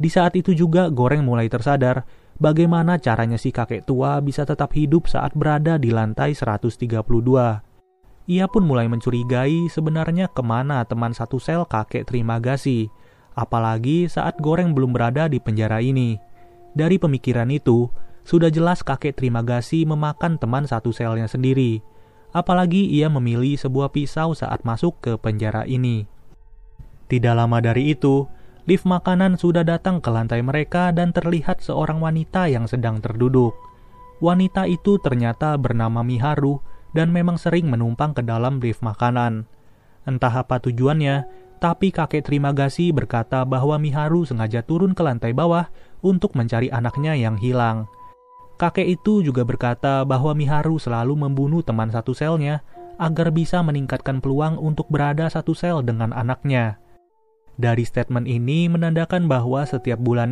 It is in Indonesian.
Di saat itu juga Goreng mulai tersadar bagaimana caranya si kakek tua bisa tetap hidup saat berada di lantai 132. Ia pun mulai mencurigai sebenarnya ke mana teman satu sel kakek terima kasih, apalagi saat Goreng belum berada di penjara ini. Dari pemikiran itu, sudah jelas kakek terima kasih memakan teman satu selnya sendiri. Apalagi ia memilih sebuah pisau saat masuk ke penjara ini. Tidak lama dari itu, lift makanan sudah datang ke lantai mereka dan terlihat seorang wanita yang sedang terduduk. Wanita itu ternyata bernama Miharu dan memang sering menumpang ke dalam lift makanan. Entah apa tujuannya, tapi kakek terima kasih berkata bahwa Miharu sengaja turun ke lantai bawah untuk mencari anaknya yang hilang. Kakek itu juga berkata bahwa Miharu selalu membunuh teman satu selnya agar bisa meningkatkan peluang untuk berada satu sel dengan anaknya. Dari statement ini menandakan bahwa setiap bulannya